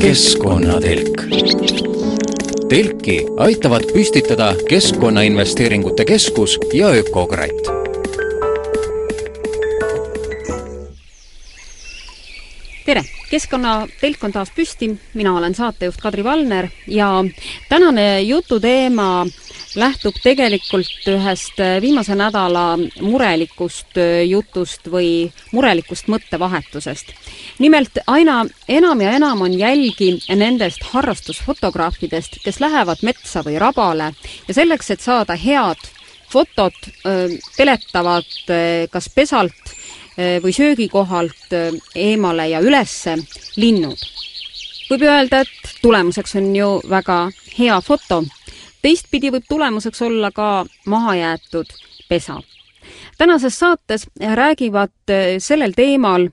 keskkonnatelk. telki aitavad püstitada Keskkonnainvesteeringute Keskus ja Ökokratt. tere, Keskkonnatelk on taas püsti, mina olen saatejuht Kadri Valner ja tänane jututeema lähtub tegelikult ühest viimase nädala murelikust jutust või murelikust mõttevahetusest. nimelt aina enam ja enam on jälgi nendest harrastusfotograafidest, kes lähevad metsa või rabale ja selleks, et saada head fotot, peletavad kas pesalt või söögikohalt eemale ja ülesse linnud. võib öelda, et tulemuseks on ju väga hea foto teistpidi võib tulemuseks olla ka mahajäetud pesa. tänases saates räägivad eh, sellel teemal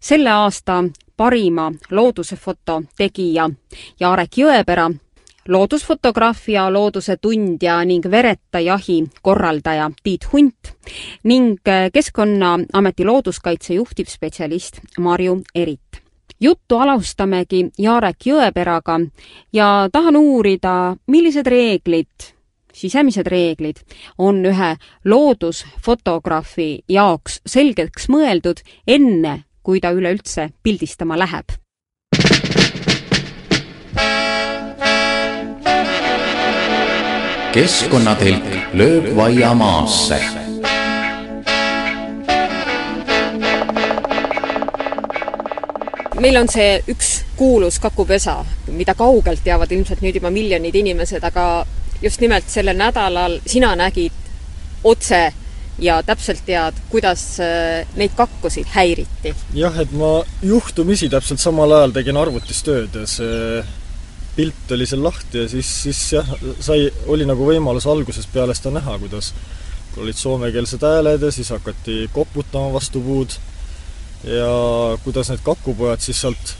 selle aasta parima loodusfoto tegija Jarek Jõepera, loodusfotograafia looduse tundja ning vereta jahi korraldaja Tiit Hunt ning eh, Keskkonnaameti looduskaitse juhtivspetsialist Marju Erit juttu alustamegi Jarek Jõeperaga ja tahan uurida, millised reeglid, sisemised reeglid on ühe loodusfotograafi jaoks selgeks mõeldud, enne kui ta üleüldse pildistama läheb. keskkonnatelk lööb vaia maasse meil on see üks kuulus kakupesa, mida kaugelt teavad ilmselt nüüd juba miljonid inimesed, aga just nimelt sellel nädalal sina nägid otse ja täpselt tead, kuidas äh, neid kakkusid häiriti. jah, et ma juhtumisi täpselt samal ajal tegin arvutis tööd ja see pilt oli seal lahti ja siis, siis jah, sai, oli nagu võimalus algusest peale seda näha, kuidas olid soomekeelsed hääled ja siis hakati koputama vastu puud ja kuidas need kakupojad siis sealt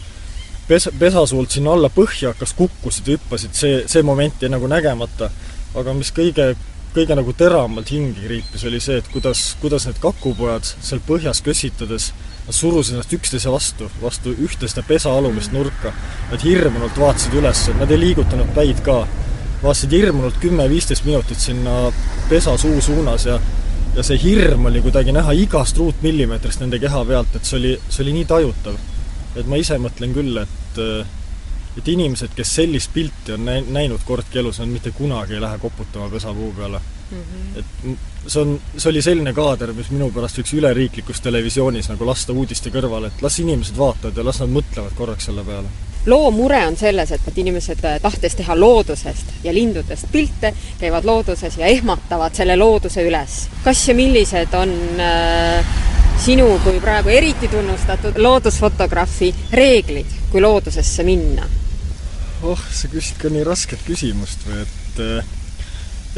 pes-, pesasuult sinna alla põhja hakkas, kukkusid, hüppasid, see, see moment jäi nagu nägemata. aga mis kõige, kõige nagu teravamalt hinge kriipis, oli see, et kuidas, kuidas need kakupojad seal põhjas kössitades nad surusid ennast üksteise vastu, vastu ühte seda pesa alumist nurka. Nad hirmunult vaatasid üles, nad ei liigutanud päid ka. vaatasid hirmunult kümme-viisteist minutit sinna pesa suu suunas ja ja see hirm oli kuidagi näha igast ruutmillimeetrist nende keha pealt, et see oli, see oli nii tajutav. et ma ise mõtlen küll, et et inimesed, kes sellist pilti on näi-, näinud kordki elus, nad mitte kunagi ei lähe koputama pesapuu peale mm. -hmm. et see on, see oli selline kaader, mis minu pärast võiks üleriiklikus televisioonis nagu lasta uudiste kõrvale, et las inimesed vaatavad ja las nad mõtlevad korraks selle peale loo mure on selles, et, et inimesed äh, tahtes teha loodusest ja lindudest pilte, käivad looduses ja ehmatavad selle looduse üles. kas ja millised on äh, sinu kui praegu eriti tunnustatud loodusfotograafi reeglid, kui loodusesse minna? oh, sa küsid ka nii rasket küsimust või et äh,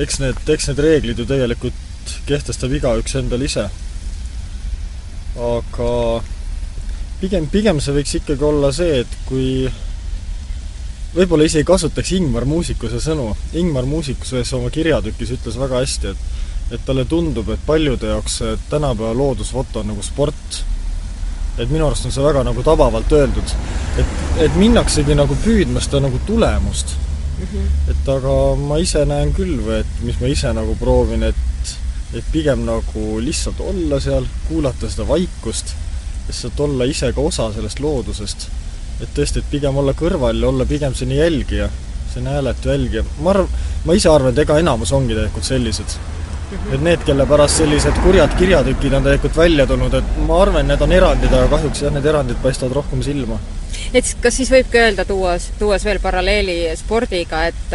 eks need, eks need reeglid ju tegelikult kehtestab igaüks endal ise. aga pigem, pigem see võiks ikkagi olla see, et kui võib-olla isegi kasutaks Ingmar Muusikuse sõnu. Ingmar Muusikus ühes oma kirjatükis ütles väga hästi, et et talle tundub, et paljude jaoks tänapäeva loodusfoto on nagu sport. et minu arust on see väga nagu tabavalt öeldud. et, et minnaksegi nagu püüdma seda nagu tulemust mm. -hmm. et aga ma ise näen küll või et mis ma ise nagu proovin, et et pigem nagu lihtsalt olla seal, kuulata seda vaikust lihtsalt olla ise ka osa sellest loodusest. et tõesti, et pigem olla kõrval ja olla pigem selline jälgija, selline hääletu jälgija. ma arv-, ma ise arvan, et ega enamus ongi tegelikult sellised. et need, kelle pärast sellised kurjad kirjatükid on tegelikult välja tulnud, et ma arvan, need on erandid, aga kahjuks jah, need erandid paistavad rohkem silma et kas siis võibki öelda, tuues, tuues veel paralleeli spordiga, et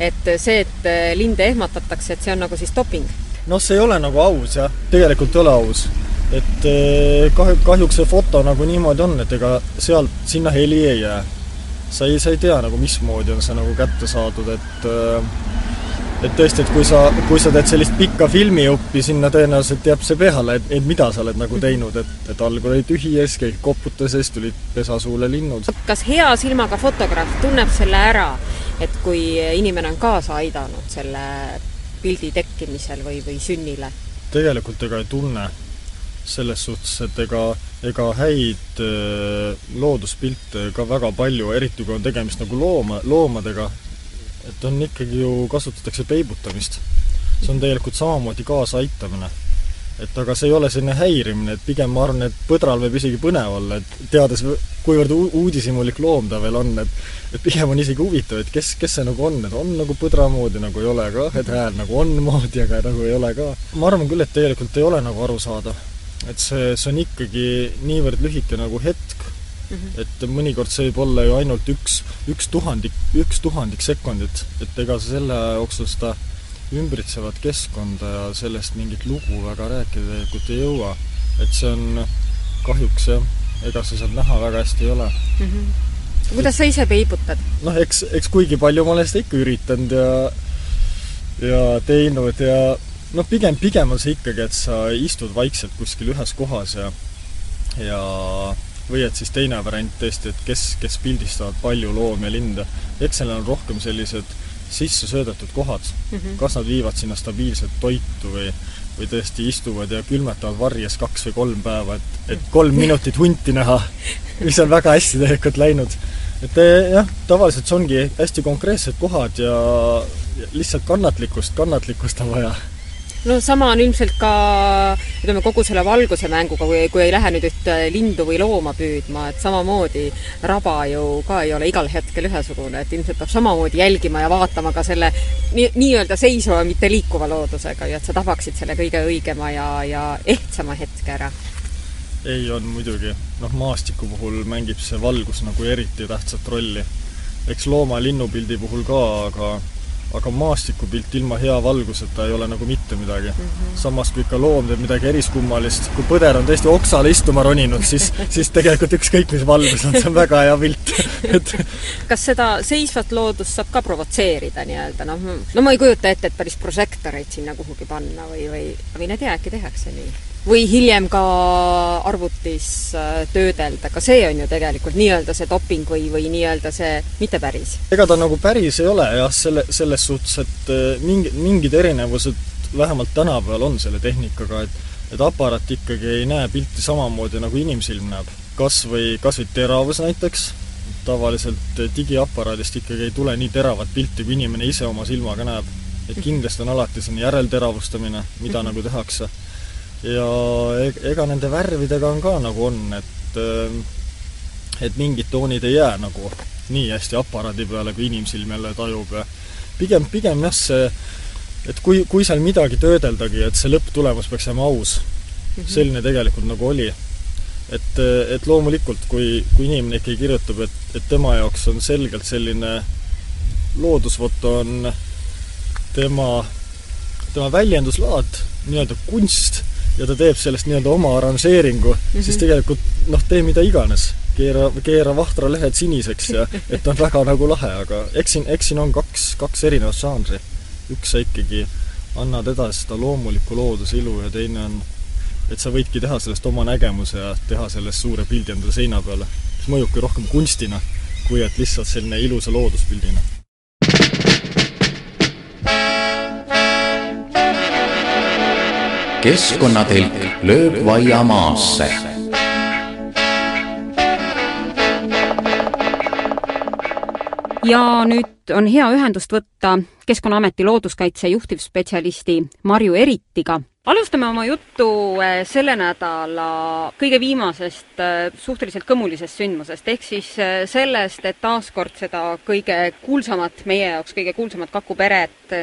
et see, et linde ehmatatakse, et see on nagu siis doping? noh, see ei ole nagu aus jah, tegelikult ei ole aus et eh, kahju, kahjuks see foto nagu niimoodi on, et ega sealt, sinna heli ei jää. sa ei, sa ei tea nagu, mismoodi on see nagu kätte saadud, et eh, et tõesti, et kui sa, kui sa teed sellist pikka filmijuppi, sinna tõenäoliselt jääb see peale, et, et mida sa oled nagu teinud, et, et algul oli tühi ees, keegi koputas ja siis tulid pesasuule linnud. kas hea silmaga fotograaf tunneb selle ära, et kui inimene on kaasa aidanud selle pildi tekkimisel või, või sünnile? tegelikult ega ei tunne selles suhtes, et ega, ega häid looduspilte ka väga palju, eriti kui on tegemist nagu looma, loomadega, et on ikkagi ju, kasutatakse peibutamist. see on tegelikult samamoodi kaasaaitamine et aga see ei ole selline häirimine, et pigem ma arvan, et põdral võib isegi põnev olla, et teades, kuivõrd uudishimulik loom ta veel on, et et pigem on isegi huvitav, et kes, kes see nagu on, et on nagu põdra moodi, nagu ei ole ka, et hääl nagu on moodi, aga nagu ei ole ka. ma arvan küll, et tegelikult ei ole nagu aru saada. Et see, see on ikkagi niivõrd lühike nagu hetk mm, -hmm. et mõnikord see võib olla ju ainult üks, üks tuhandik, üks tuhandik sekundit, et ega selle jooksul seda ümbritsevat keskkonda ja sellest mingit lugu väga rääkida tegelikult ei jõua. et see on kahjuks jah, ega sa sealt näha väga hästi ei ole mm. -hmm. kuidas sa ise peibutad? noh, eks, eks kuigi palju ma olen seda ikka üritanud ja ja teinud ja noh, pigem, pigem on see ikkagi, et sa istud vaikselt kuskil ühes kohas ja ja või et siis teine variant tõesti, et kes, kes pildistavad palju loomi ja linde. eks seal on rohkem sellised sisse söödetud kohad mm, -hmm. kas nad viivad sinna stabiilset toitu või või tõesti istuvad ja külmetavad varjes kaks või kolm päeva, et, et kolm minutit hunti näha, mis on väga hästi tegelikult läinud. et eh, jah, tavaliselt see ongi hästi konkreetsed kohad ja lihtsalt kannatlikkust, kannatlikkust on vaja no sama on ilmselt ka ütleme, kogu selle valguse mänguga, kui, kui ei lähe nüüd ühte lindu või looma püüdma, et samamoodi raba ju ka ei ole igal hetkel ühesugune, et ilmselt peab samamoodi jälgima ja vaatama ka selle nii, nii-öelda seisva, mitte liikuva loodusega ju, et sa tabaksid selle kõige õigema ja, ja ehtsama hetke ära ei, on muidugi. noh, maastiku puhul mängib see valgus nagu eriti tähtsat rolli. eks looma-linnupildi puhul ka, aga aga maastikupilt ilma hea valguseta ei ole nagu mitte midagi mm. -hmm. samas kui ikka loom teeb midagi eriskummalist, kui põder on tõesti oksale istuma roninud, siis, siis tegelikult ükskõik, mis valgus on, see on väga hea pilt et kas seda seisvat loodust saab ka provotseerida nii-öelda, noh, no ma ei kujuta ette, et päris prožektoreid sinna kuhugi panna või, või, või ei tea, äkki tehakse nii? Või hiljem ka arvutis äh, töödelda, ka see on ju tegelikult nii-öelda see doping või, või nii-öelda see mitte päris? ega ta nagu päris ei ole jah, selle, selles suhtes, et äh, mingi, mingid erinevused vähemalt tänapäeval on selle tehnikaga, et et aparaat ikkagi ei näe pilti samamoodi, nagu inimsilm näeb. kas või, kas või teravus näiteks, tavaliselt digiaparaadist ikkagi ei tule nii teravat pilti, kui inimene ise oma silmaga näeb. et kindlasti on alati selline järelteravustamine, mida nagu tehakse ja ega nende värvidega on ka nagu on, et äh, et mingid toonid ei jää nagu nii hästi aparaadi peale, kui inimsilm jälle tajub ja pigem, pigem jah, see et kui, kui seal midagi töödeldagi, et see lõpptulemus peaks jääma aus mm. -hmm. selline tegelikult nagu oli. et, et loomulikult, kui, kui inimene ikkagi kirjutab, et, et tema jaoks on selgelt selline loodusfoto on tema, tema väljenduslaad, nii-öelda kunst ja ta teeb sellest nii-öelda oma arranžeeringu mm, -hmm. siis tegelikult noh, tee mida iganes. keera, keera Vahtra lehed siniseks ja et on väga nagu lahe, aga eks siin, eks siin on kaks, kaks erinevat žanri. üks sa ikkagi annad edasi seda loomulikku looduse ilu ja teine on, et sa võidki teha sellest oma nägemuse ja teha sellest suure pildi endale seina peale. mis mõjubki rohkem kunstina, kui et lihtsalt selline ilusa looduspildina keskkonnatilk lööb vaia maasse. ja nüüd on hea ühendust võtta Keskkonnaameti looduskaitse juhtivspetsialisti Marju Eritiga alustame oma juttu äh, selle nädala kõige viimasest äh, suhteliselt kõmulisest sündmusest, ehk siis äh, sellest, et taaskord seda kõige kuulsamat, meie jaoks kõige kuulsamat Kaku peret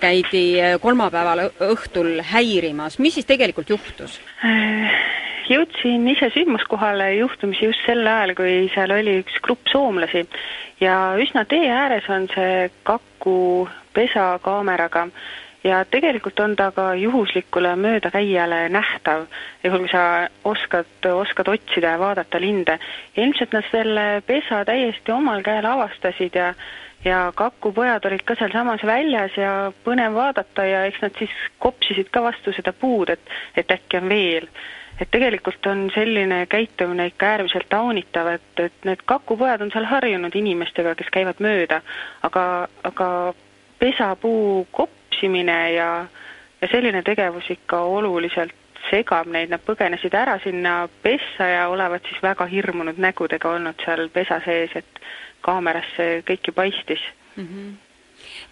käidi kolmapäeval õhtul häirimas. mis siis tegelikult juhtus? jõudsin ise sündmuskohale juhtumisi just sel ajal, kui seal oli üks grupp soomlasi ja üsna tee ääres on see Kaku pesa kaameraga ja tegelikult on ta ka juhuslikule möödakäijale nähtav, juhul kui sa oskad, oskad otsida ja vaadata linde. ja ilmselt nad selle pesa täiesti omal käel avastasid ja ja kakupojad olid ka sealsamas väljas ja põnev vaadata ja eks nad siis kopsisid ka vastu seda puud, et, et äkki on veel. et tegelikult on selline käitumine ikka äärmiselt taunitav, et, et need kakupojad on seal harjunud inimestega, kes käivad mööda, aga, aga pesapuu kopp küpsimine ja, ja selline tegevus ikka oluliselt segab neid, nad põgenesid ära sinna pessa ja olevat siis väga hirmunud nägudega olnud seal pesa sees, et kaamerasse kõiki paistis mm. -hmm.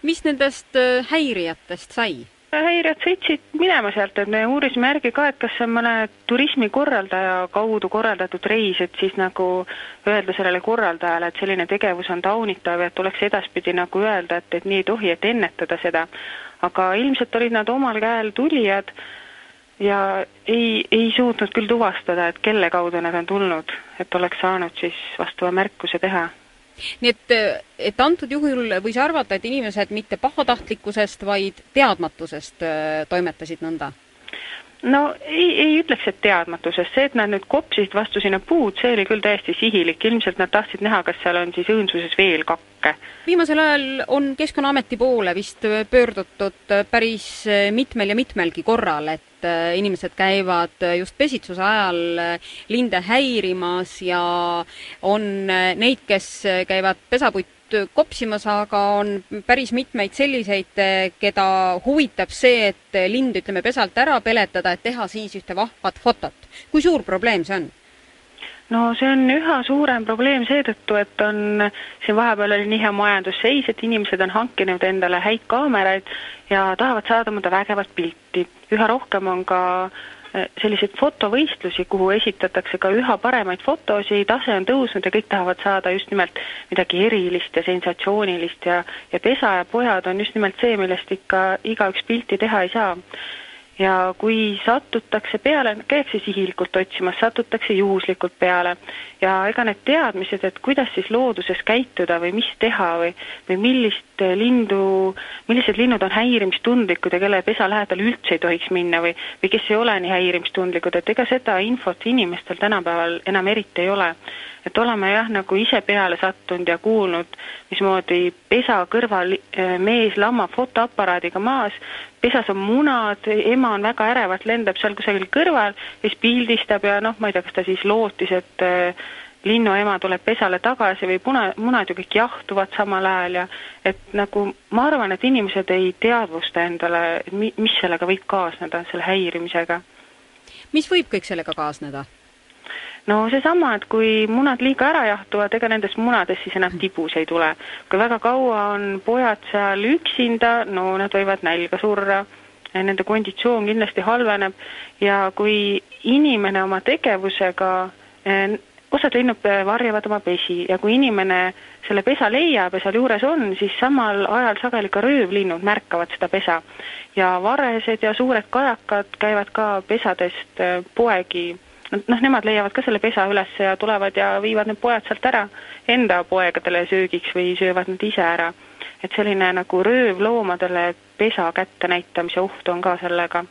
mis nendest äh, häirijatest sai? Häirijad sõitsid minema sealt, et me uurisime järgi ka, et kas see on mõne turismikorraldaja kaudu korraldatud reis, et siis nagu öelda sellele korraldajale, et selline tegevus on taunitav ja tuleks edaspidi nagu öelda, et, et nii ei tohi, et ennetada seda. aga ilmselt olid nad omal käel tulijad ja ei, ei suutnud küll tuvastada, et kelle kaudu nad on tulnud, et oleks saanud siis vastava märkuse teha nii et, et antud juhul võis arvata, et inimesed mitte pahatahtlikkusest, vaid teadmatusest äh, toimetasid nõnda? No ei, ei ütleks, et teadmatusest, see, et nad nüüd kopsisid vastu sinna puud, see oli küll täiesti sihilik, ilmselt nad tahtsid näha, kas seal on siis õõnsuses veel kakke. viimasel ajal on Keskkonnaameti poole vist pöördutud päris mitmel ja mitmelgi korral, et äh, inimesed käivad äh, just pesitsuse ajal äh, linde häirimas ja on neid, kes käivad pesapuit kopsimas, aga on päris mitmeid selliseid, keda huvitab see, et lind, ütleme, pesalt ära peletada, et teha siis ühte vahvat fotot. kui suur probleem see on? no see on üha suurem probleem seetõttu, et on, siin vahepeal oli nii hea majandusseis, et inimesed on hankinud endale häid kaameraid ja tahavad saada mõnda vägevat pilti. üha rohkem on ka eh, selliseid fotovõistlusi, kuhu esitatakse ka üha paremaid fotosid, tase on tõusnud ja kõik tahavad saada just nimelt midagi erilist ja sensatsioonilist ja ja pesa ja pojad on just nimelt see, millest ikka igaüks pilti teha ei saa ja kui satutakse peale, käiakse sihilikult otsimas, satutakse juhuslikult peale. Ja ega need teadmised, et kuidas siis looduses käituda või mis teha või, või millist lindu, millised linnud on häirimistundlikud ja kelle pesa lähedal üldse ei tohiks minna või, või kes ei ole nii häirimistundlikud, et ega seda infot inimestel tänapäeval enam eriti ei ole et oleme jah, nagu ise peale sattunud ja kuulnud, mismoodi pesa kõrval eh, mees lammab fotoaparaadiga maas, pesas on munad, ema on väga ärevalt, lendab seal kusagil kõrval ja siis pildistab ja noh, ma ei tea, kas ta siis lootis, et eh, linnuema tuleb pesale tagasi või puna, munad ju kõik jahtuvad samal ajal ja et nagu ma arvan, et inimesed ei teadvusta endale, mis sellega võib kaasneda, selle häirimisega. mis võib kõik sellega kaasneda? No seesama, et kui munad liiga ära jahtuvad, ega nendest munadest siis enam tibus ei tule. kui väga kaua on pojad seal üksinda, no nad võivad nälga surra, nende konditsioon kindlasti halveneb ja kui inimene oma tegevusega eh, osad linnud varjavad oma pesi ja kui inimene selle pesa leiab ja seal juures on, siis samal ajal sageli ka röövlinnud märkavad seda pesa. ja varesed ja suured kajakad käivad ka pesadest eh, poegi noh, nemad leiavad ka selle pesa üles ja tulevad ja viivad need pojad sealt ära enda poegadele söögiks või söövad nad ise ära. et selline nagu röövloomadele pesa kättenäitamise oht on ka sellega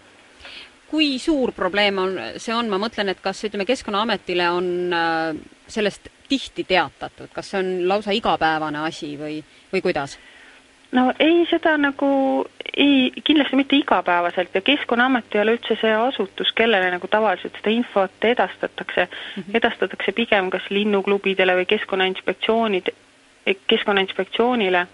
kui suur probleem on, see on, ma mõtlen, et kas ütleme, Keskkonnaametile on äh, sellest tihti teatatud, kas see on lausa igapäevane asi või, või kuidas? No ei, seda nagu ei, kindlasti mitte igapäevaselt ja Keskkonnaamet ei ole üldse see asutus, kellele nagu tavaliselt seda infot edastatakse mm, -hmm. edastatakse pigem kas linnuklubidele või Keskkonnainspektsioonid, Keskkonnainspektsioonile,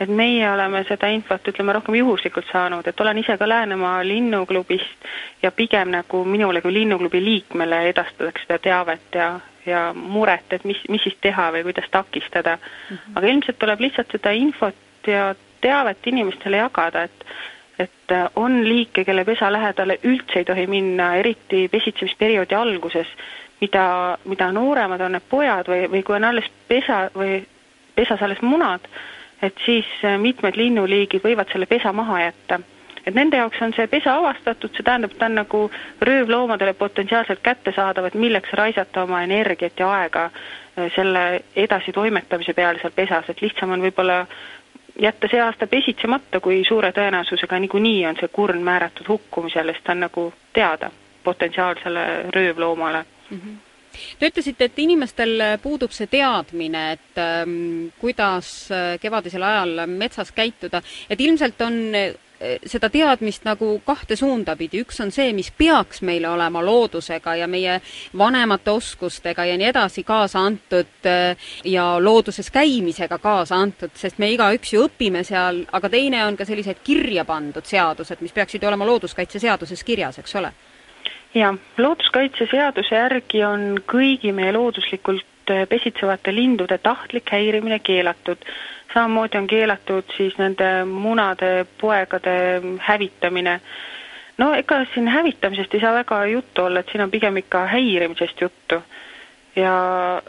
et meie oleme seda infot, ütleme, rohkem juhuslikult saanud, et olen ise ka Läänemaa linnuklubist ja pigem nagu minule kui linnuklubi liikmele edastatakse seda teavet ja, ja muret, et mis, mis siis teha või kuidas takistada mm. -hmm. aga ilmselt tuleb lihtsalt seda infot ja teavet inimestele jagada, et et on liike, kelle pesa lähedale üldse ei tohi minna, eriti pesitsemisperioodi alguses, mida, mida nooremad on need pojad või, või kui on alles pesa või pesas alles munad, et siis mitmed linnuliigid võivad selle pesa maha jätta. et nende jaoks on see pesa avastatud, see tähendab, ta on nagu röövloomadele potentsiaalselt kättesaadav, et milleks raisata oma energiat ja aega selle edasitoimetamise peale seal pesas, et lihtsam on võib-olla jätta see aasta pesitsemata, kui suure tõenäosusega niikuinii on see kurn määratud hukkumisele, sest ta on nagu teada potentsiaalsele röövloomale mm. -hmm. Te ütlesite, et inimestel puudub see teadmine, et ähm, kuidas kevadisel ajal metsas käituda, et ilmselt on seda teadmist nagu kahte suunda pidi, üks on see, mis peaks meile olema loodusega ja meie vanemate oskustega ja nii edasi kaasa antud ja looduses käimisega kaasa antud, sest me igaüks ju õpime seal, aga teine on ka sellised kirja pandud seadused, mis peaksid olema looduskaitseseaduses kirjas, eks ole jah, looduskaitseseaduse järgi on kõigi meie looduslikult pesitsevate lindude tahtlik häirimine keelatud. Samamoodi on keelatud siis nende munade, poegade hävitamine. no ega siin hävitamisest ei saa väga juttu olla, et siin on pigem ikka häirimisest juttu ja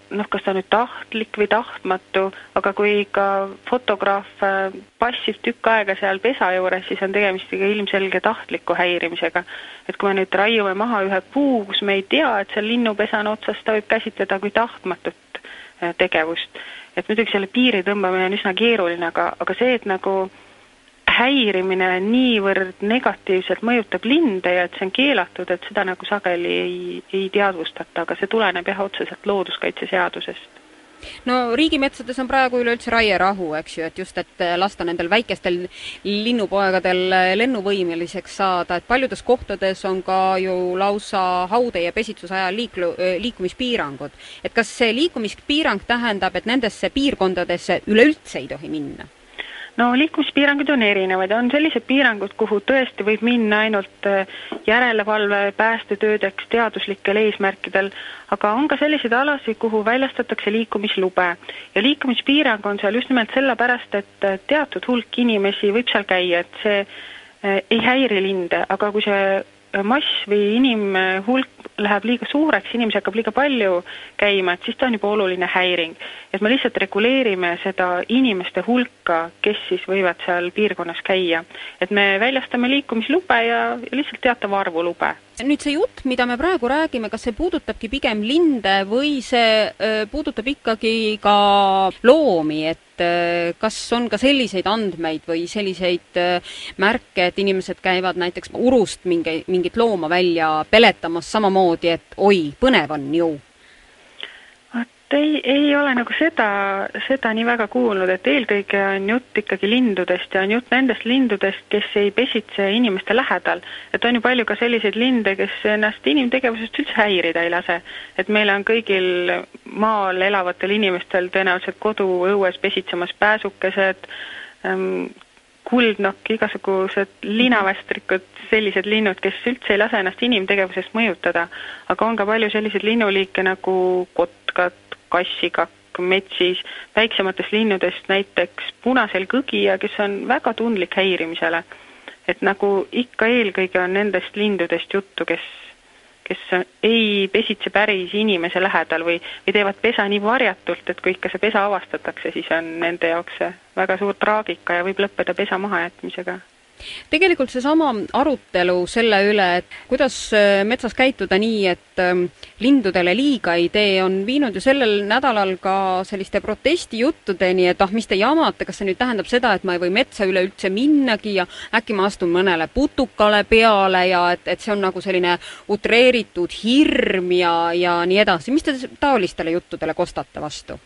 noh, kas ta nüüd tahtlik või tahtmatu, aga kui ikka fotograaf äh, passib tükk aega seal pesa juures, siis on tegemist ikka ilmselge tahtliku häirimisega. et kui me nüüd raiume maha ühe puu, kus me ei tea, et seal linnupesa on otsas, ta võib käsitleda kui tahtmatut äh, tegevust. Et muidugi selle piiri tõmbamine on üsna keeruline, aga, aga see, et nagu häirimine niivõrd negatiivselt mõjutab linde ja et see on keelatud, et seda nagu sageli ei, ei teadvustata, aga see tuleneb jah, otseselt looduskaitseseadusest no riigimetsades on praegu üleüldse raierahu, eks ju, et just, et lasta nendel väikestel linnupoegadel lennuvõimeliseks saada, et paljudes kohtades on ka ju lausa haude- ja pesitsuse ajal liiklu-, liikumispiirangud. et kas see liikumispiirang tähendab, et nendesse piirkondadesse üleüldse ei tohi minna? No liikumispiirangud on erinevad ja on sellised piirangud, kuhu tõesti võib minna ainult äh, järelevalve, päästetöödeks, teaduslikel eesmärkidel, aga on ka selliseid alasid, kuhu väljastatakse liikumislube. ja liikumispiirang on seal just nimelt sellepärast, et äh, teatud hulk inimesi võib seal käia, et see äh, ei häiri linde, aga kui see mass või inimhulk läheb liiga suureks, inimesi hakkab liiga palju käima, et siis ta on juba oluline häiring. et me lihtsalt reguleerime seda inimeste hulka, kes siis võivad seal piirkonnas käia. et me väljastame liikumislube ja lihtsalt teatava arvu lube nüüd see jutt, mida me praegu räägime, kas see puudutabki pigem linde või see puudutab ikkagi ka loomi, et kas on ka selliseid andmeid või selliseid märke, et inimesed käivad näiteks urust mingi, mingit looma välja peletamas samamoodi, et oi, põnev on ju ei, ei ole nagu seda, seda nii väga kuulnud, et eelkõige on jutt ikkagi lindudest ja on jutt nendest lindudest, kes ei pesitse inimeste lähedal. et on ju palju ka selliseid linde, kes ennast inimtegevusest üldse häirida ei lase. et meil on kõigil maal elavatel inimestel tõenäoliselt koduõues pesitsemas pääsukesed ähm,, kuldnokk, igasugused linavästrikud, sellised linnud, kes üldse ei lase ennast inimtegevusest mõjutada. aga on ka palju selliseid linnuliike nagu kotkad, kassikakk metsis, väiksematest linnudest näiteks punasel kõgija, kes on väga tundlik häirimisele. et nagu ikka eelkõige on nendest lindudest juttu, kes kes ei pesitse päris inimese lähedal või, või teevad pesa nii varjatult, et kui ikka see pesa avastatakse, siis on nende jaoks see väga suur traagika ja võib lõppeda pesa mahajätmisega tegelikult seesama arutelu selle üle, et kuidas äh, metsas käituda nii, et ähm, lindudele liiga ei tee, on viinud ju sellel nädalal ka selliste protestijuttudeni, et ah, mis te jamate, kas see nüüd tähendab seda, et ma ei või metsa üleüldse minnagi ja äkki ma astun mõnele putukale peale ja et, et see on nagu selline utreeritud hirm ja, ja nii edasi. mis te taolistele juttudele kostate vastu?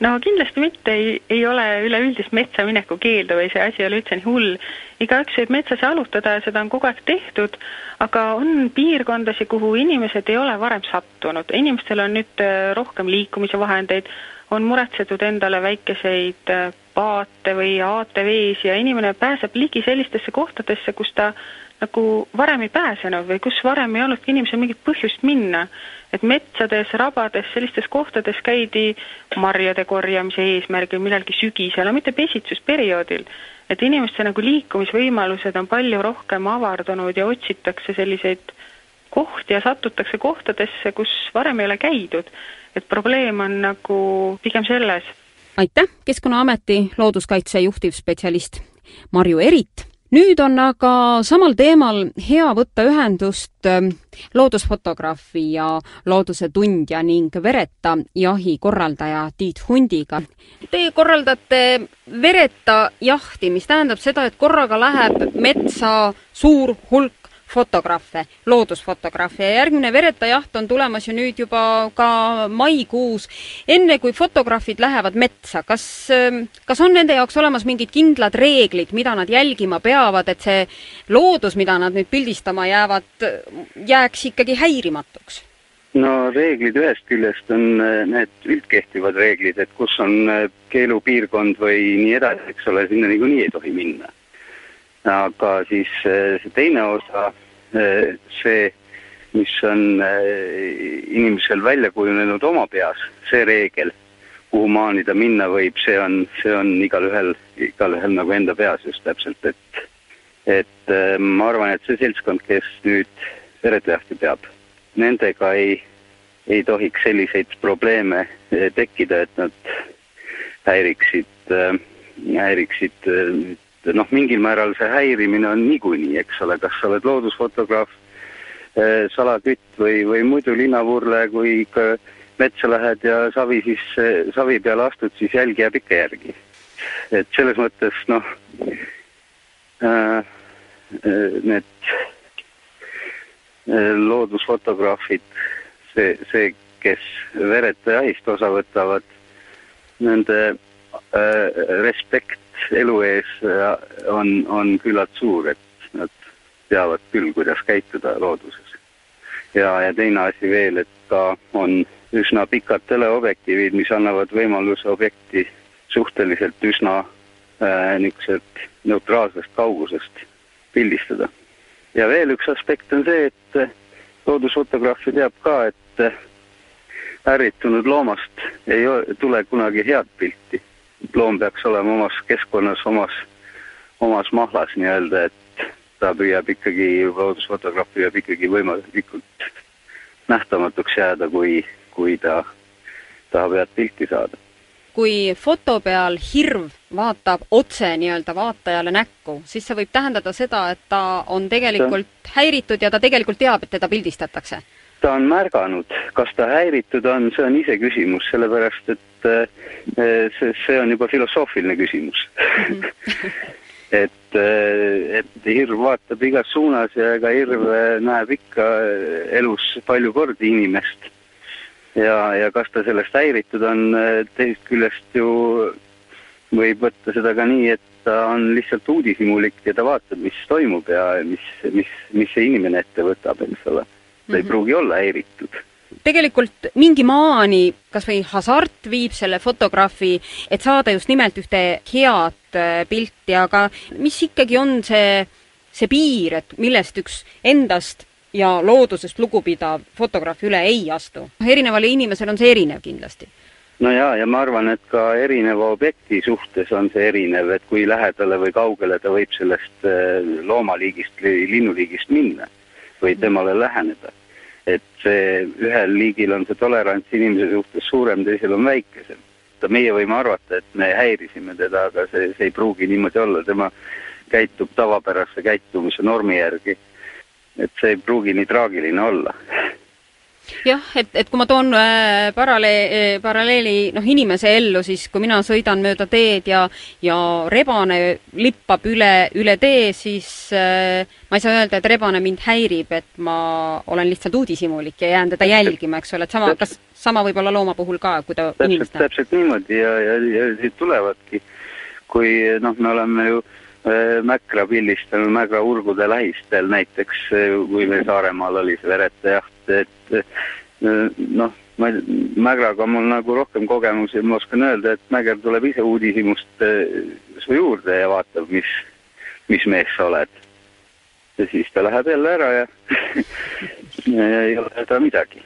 No kindlasti mitte, ei, ei ole üleüldist metsa mineku keeldu või see asi ei ole üldse nii hull. igaüks võib metsas jalutada ja seda on kogu aeg tehtud, aga on piirkondasid, kuhu inimesed ei ole varem sattunud, inimestel on nüüd äh, rohkem liikumise vahendeid, on muretsetud endale väikeseid äh, paate või ATV-si ja inimene pääseb ligi sellistesse kohtadesse, kus ta nagu varem ei pääsenud või kus varem ei olnudki inimesel mingit põhjust minna. et metsades, rabades, sellistes kohtades käidi marjade korjamise eesmärgil millalgi sügisel, no mitte pesitsusperioodil. et inimeste nagu liikumisvõimalused on palju rohkem avardunud ja otsitakse selliseid kohti ja satutakse kohtadesse, kus varem ei ole käidud. et probleem on nagu pigem selles. aitäh, Keskkonnaameti looduskaitse juhtivspetsialist Marju Erit nüüd on aga samal teemal hea võtta ühendust ähm, loodusfotograafi ja looduse tundja ning vereta jahi korraldaja Tiit Hundiga. Te korraldate vereta jahti, mis tähendab seda, et korraga läheb metsa suur hulk fotograafe, loodusfotograafe ja järgmine Vereta jaht on tulemas ju nüüd juba ka maikuus. enne kui fotograafid lähevad metsa, kas, ähm, kas on nende jaoks olemas mingid kindlad reeglid, mida nad jälgima peavad, et see loodus, mida nad nüüd pildistama jäävad, jääks ikkagi häirimatuks? no reeglid ühest küljest on äh, need üldkehtivad reeglid, et kus on äh, keelupiirkond või nii edasi, eks ole, sinna niikuinii ei tohi minna aga siis eh, see teine osa, eh, see mis on äh, inimesel välja kujunenud oma peas, see reegel, kuhu maani ta minna võib, see on, see on igalühel, igalühel nagu enda peas just täpselt, et et ma arvan, et see seltskond, kes nüüd veretajahti peab, nendega ei, ei tohiks selliseid probleeme tekkida, et nad häiriksid häiriksid noh, mingil määral see häirimine on niikuinii, eks ole, kas sa oled loodusfotograaf, äh, salakütt või, või muidu linnavurle, kui ikka metsa lähed ja savi siis, savi peale astud, siis jälg jääb ikka järgi. et selles mõttes noh äh,, need loodusfotograafid, see, see, kes vereta jahist osa võtavad, nende äh, respekt elu ees äh, on, on küllalt suur, et nad teavad küll, kuidas käituda looduses. ja, ja teine asi veel, et ka on üsna pikad teleobjektiivid, mis annavad võimaluse objekti suhteliselt üsna äh, niisuguselt neutraalsest kaugusest pildistada. ja veel üks aspekt on see, et äh, loodusfotograaf ju teab ka, et äh, ärritunud loomast ei tule kunagi head pilti. Loom peaks olema omas keskkonnas, omas, omas mahlas nii-öelda, et ta püüab ikkagi, loodusfotograaf püüab ikkagi võimalikult nähtamatuks jääda, kui, kui ta tahab head pilti saada kui foto peal hirv vaatab otse nii-öelda vaatajale näkku, siis see võib tähendada seda, et ta on tegelikult häiritud ja ta tegelikult teab, et teda pildistatakse. Ta on märganud, kas ta häiritud on, see on iseküsimus, sellepärast et äh, see, see on juba filosoofiline küsimus mm. -hmm. et, äh, et hirv vaatab igas suunas ja ega hirv näeb ikka elus palju kordi inimest ja, ja kas ta sellest häiritud on, teisest küljest ju võib võtta seda ka nii, et ta on lihtsalt uudishimulik ja ta vaatab, mis toimub ja mis, mis, mis see inimene ette võtab, eks ole. Ta ei mhm. pruugi olla häiritud tegelikult mingi maani kas või hasart viib selle fotograafi, et saada just nimelt ühte head äh, pilti, aga mis ikkagi on see, see piir, et millest üks endast ja loodusest lugupidav fotograaf üle ei astu. erinevale inimesele on see erinev kindlasti. no jaa, ja ma arvan, et ka erineva objekti suhtes on see erinev, et kui lähedale või kaugele ta võib sellest äh, loomaliigist või linnuliigist minna või temale läheneda. Et see, ühel liigil on see tolerants inimese suhtes suurem, teisel on väikesem. meie võime arvata, et me häirisime teda, aga see, see ei pruugi niimoodi olla, tema käitub tavapärase käitumise normi järgi. Et see ei pruugi nii traagiline olla jah, et, et kui ma toon äh, parallee- äh,, paralleeli noh, inimese ellu, siis kui mina sõidan mööda teed ja, ja rebane lippab üle, üle tee, siis äh, ma ei saa öelda, et rebane mind häirib, et ma olen lihtsalt uudishimulik ja jään teda jälgima, eks ole, et sama, kas sama võib olla looma puhul ka, kui ta täpselt, täpselt niimoodi ja, ja, ja siit tulevadki, kui noh, me oleme ju äh, Mäkra pildistanud Mäkra urgude lähistel näiteks, äh, kui meil Saaremaal oli see veretajaht, et äh, noh, ma ei, Mägraga on mul nagu rohkem kogemusi, ma oskan öelda, et Mäger tuleb ise uudishimust su juurde ja vaatab, mis, mis mees sa oled. ja siis ta läheb jälle ära ja, ja ei ole häda midagi.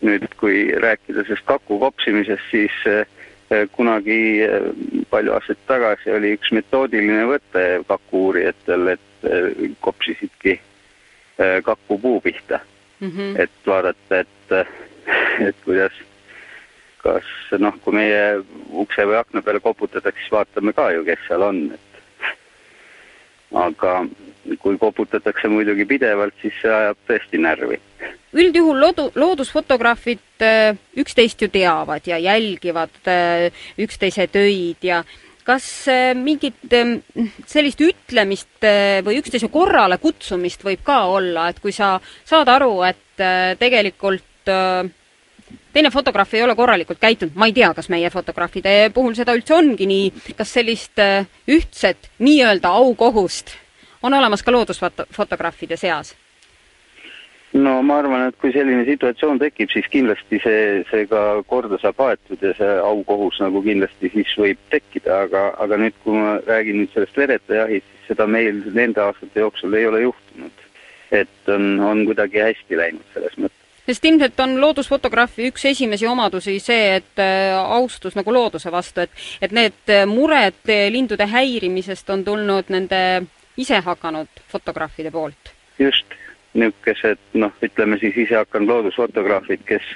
nüüd, kui rääkida sellest kaku kopsimisest, siis äh, Eh, kunagi eh, palju aastaid tagasi oli üks metoodiline võte kaku uurijatel, et eh, kopsisidki kaku puu pihta mm. -hmm. et vaadata, et, et kuidas, kas noh, kui meie ukse või akna peale koputatakse, siis vaatame ka ju, kes seal on, et aga kui koputatakse muidugi pidevalt, siis see ajab tõesti närvi üldjuhul loodu, loodusfotograafid äh, üksteist ju teavad ja jälgivad äh, üksteise töid ja kas äh, mingit ähm, sellist ütlemist või üksteise korrale kutsumist võib ka olla, et kui sa saad aru, et tegelikult teine fotograaf ei ole korralikult käitunud, ma ei tea, kas meie fotograafide puhul seda üldse ongi nii, kas sellist ühtset nii-öelda aukohust on olemas ka loodusfotograafide seas? No ma arvan, et kui selline situatsioon tekib, siis kindlasti see, see ka korda saab aetud ja see aukohus nagu kindlasti siis võib tekkida, aga, aga nüüd, kui ma räägin nüüd sellest vereta jahist, siis seda meil nende aastate jooksul ei ole juhtunud. et on, on kuidagi hästi läinud selles mõttes sest ilmselt on loodusfotograafi üks esimesi omadusi see, et äh, austus nagu looduse vastu, et, et need mured lindude häirimisest on tulnud nende isehakanud fotograafide poolt. just, niisugused noh, ütleme siis isehakanud loodusfotograafid, kes,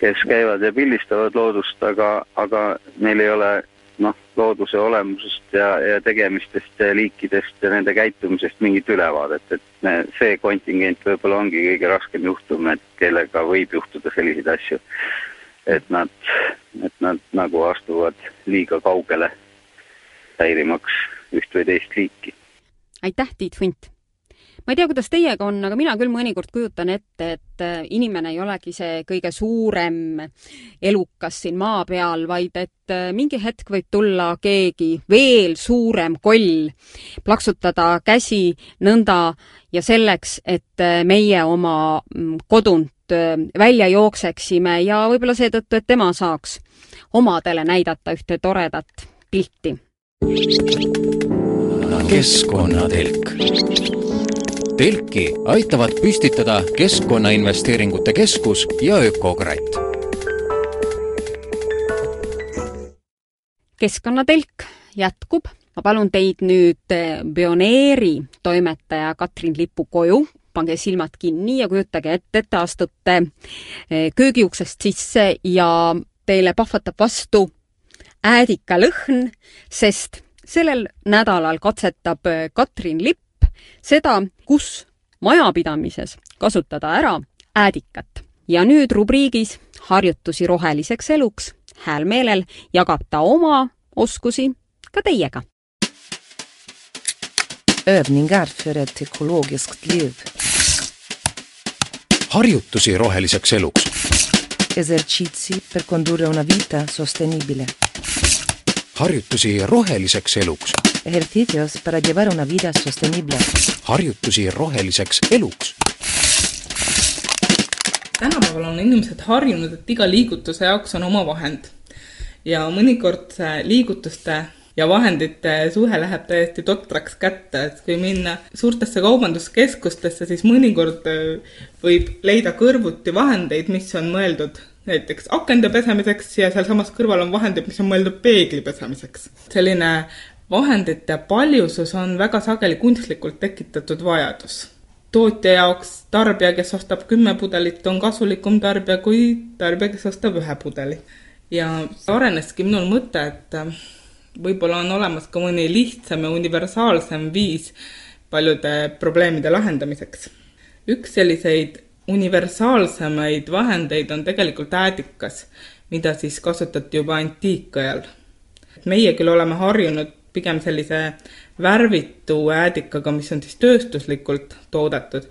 kes käivad ja pildistavad loodust, aga, aga neil ei ole noh, looduse olemusest ja, ja tegemistest ja liikidest ja nende käitumisest mingit ülevaadet, et see kontingent võib-olla ongi kõige raskem juhtum, et kellega võib juhtuda selliseid asju. et nad, et nad nagu astuvad liiga kaugele, häirimaks üht või teist liiki. aitäh, Tiit Funt! Ma ei tea, kuidas teiega on, aga mina küll mõnikord kujutan ette, et äh, inimene ei olegi see kõige suurem elukas siin maa peal, vaid et äh, mingi hetk võib tulla keegi veel suurem koll, plaksutada käsi nõnda ja selleks, et äh, meie oma mm, kodunt välja jookseksime ja võib-olla seetõttu, et tema saaks omadele näidata ühte toredat pilti. keskkonnatelk telki aitavad püstitada Keskkonnainvesteeringute Keskus ja Ökokratt. keskkonnatelk jätkub. ma palun teid nüüd eh, Pioneeri toimetaja Katrin Lipu koju pange silmad kinni ja kujutage ette, et te astute eh, köögiuksest sisse ja teile pahvatab vastu äädikalõhn, sest sellel nädalal katsetab eh, Katrin Lipp seda, kus majapidamises kasutada ära äädikat. ja nüüd rubriigis harjutusi roheliseks eluks hääl meelel jagab ta oma oskusi ka teiega. Övningar för ett ekologiskt liv. harjutusi roheliseks eluks. Esercizi per condurre una vita sostenibile. harjutusi roheliseks eluks Ejercicios para llevar una vida sostenible. harjutusi roheliseks eluks. tänapäeval on inimesed harjunud, et iga liigutuse jaoks on oma vahend. ja mõnikord see liigutuste ja vahendite suhe läheb täiesti totraks kätte, et kui minna suurtesse kaubanduskeskustesse, siis mõnikord äh, võib leida kõrvuti vahendeid, mis on mõeldud näiteks akende pesemiseks ja sealsamas kõrval on vahendid, mis on mõeldud peegli pesemiseks. selline vahendite paljusus on väga sageli kunstlikult tekitatud vajadus. tootja jaoks tarbija, kes ostab kümme pudelit, on kasulikum tarbija kui tarbija, kes ostab ühe pudeli. ja areneski minul mõte, et äh, võib-olla on olemas ka mõni lihtsam ja universaalsem viis paljude probleemide lahendamiseks. üks selliseid universaalsemaid vahendeid on tegelikult äädikas, mida siis kasutati juba antiikajal. meie küll oleme harjunud pigem sellise värvitu äädikaga, mis on siis tööstuslikult toodetud,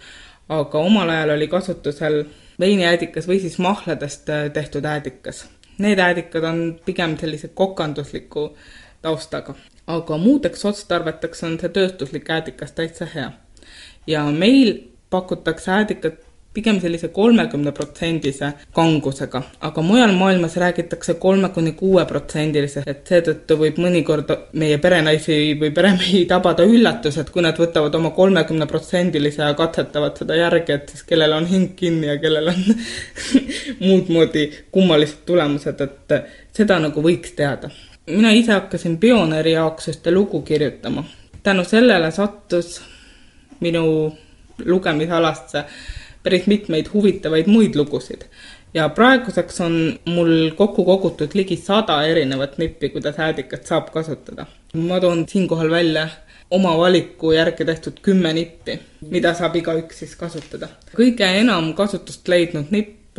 aga omal ajal oli kasutusel veiniäädikas või siis mahladest äh, tehtud äädikas. Need äädikad on pigem sellise kokandusliku taustaga, aga muudeks otstarveteks on see tööstuslik äädikas täitsa hea. ja meil pakutakse äädikat pigem sellise kolmekümneprotsendise kangusega, aga mujal maailmas räägitakse kolme kuni kuue protsendilise, et seetõttu võib mõnikord meie perenaisi või peremehi tabada üllatus, et kui nad võtavad oma kolmekümneprotsendilise ja katsetavad seda järgi, et siis kellel on hing kinni ja kellel on muud moodi kummalised tulemused, et seda nagu võiks teada. mina ise hakkasin Pioneeri jaoks ühte lugu kirjutama. tänu sellele sattus minu lugemisalasse päris mitmeid huvitavaid muid lugusid. ja praeguseks on mul kokku kogutud ligi sada erinevat nippi, kuidas äädikat saab kasutada. ma toon siinkohal välja oma valiku järgi tehtud kümme nippi, mida saab igaüks siis kasutada. kõige enam kasutust leidnud nipp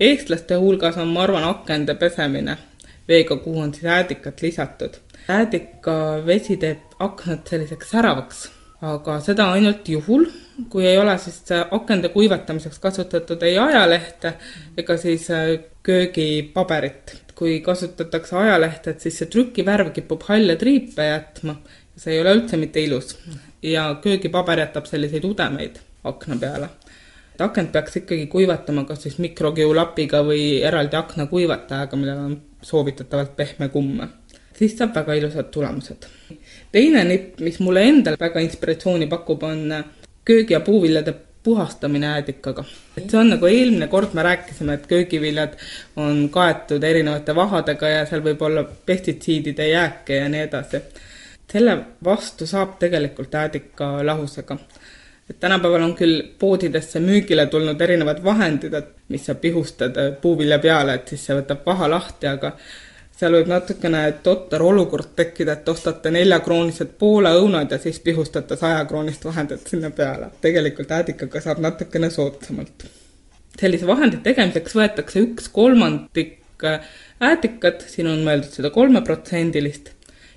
eestlaste hulgas on, ma arvan, akende pesemine veega, kuhu on siis äädikat lisatud. äädika vesi teeb aknad selliseks säravaks, aga seda ainult juhul, kui ei ole siis akende kuivatamiseks kasutatud ei ajalehte ega siis äh, köögipaberit. kui kasutatakse ajalehte, et siis see trükivärv kipub halle triipe jätma, see ei ole üldse mitte ilus. ja köögipaber jätab selliseid udemeid akna peale. et akent peaks ikkagi kuivatama kas siis mikrokiulapiga või eraldi aknakuivatajaga, millel on soovitatavalt pehme kumm. siis saab väga ilusad tulemused. Teine nipp, mis mulle endale väga inspiratsiooni pakub, on köögi- ja puuviljade puhastamine äädikaga. et see on nagu eelmine kord me rääkisime, et köögiviljad on kaetud erinevate vahadega ja seal võib olla pestitsiidide jääke ja nii edasi. selle vastu saab tegelikult äädika lahusega. et tänapäeval on küll poodidesse müügile tulnud erinevad vahendid, et mis sa pihustad puuvilja peale, et siis see võtab vaha lahti, aga seal võib natukene totter olukord tekkida, et ostate neljakroonised Poola õunad ja siis pihustate sajakroonist vahendit sinna peale. tegelikult äädikaga saab natukene soodsamalt. sellise vahendi tegemiseks võetakse üks kolmandik äädikat, siin on mõeldud seda kolmeprotsendilist,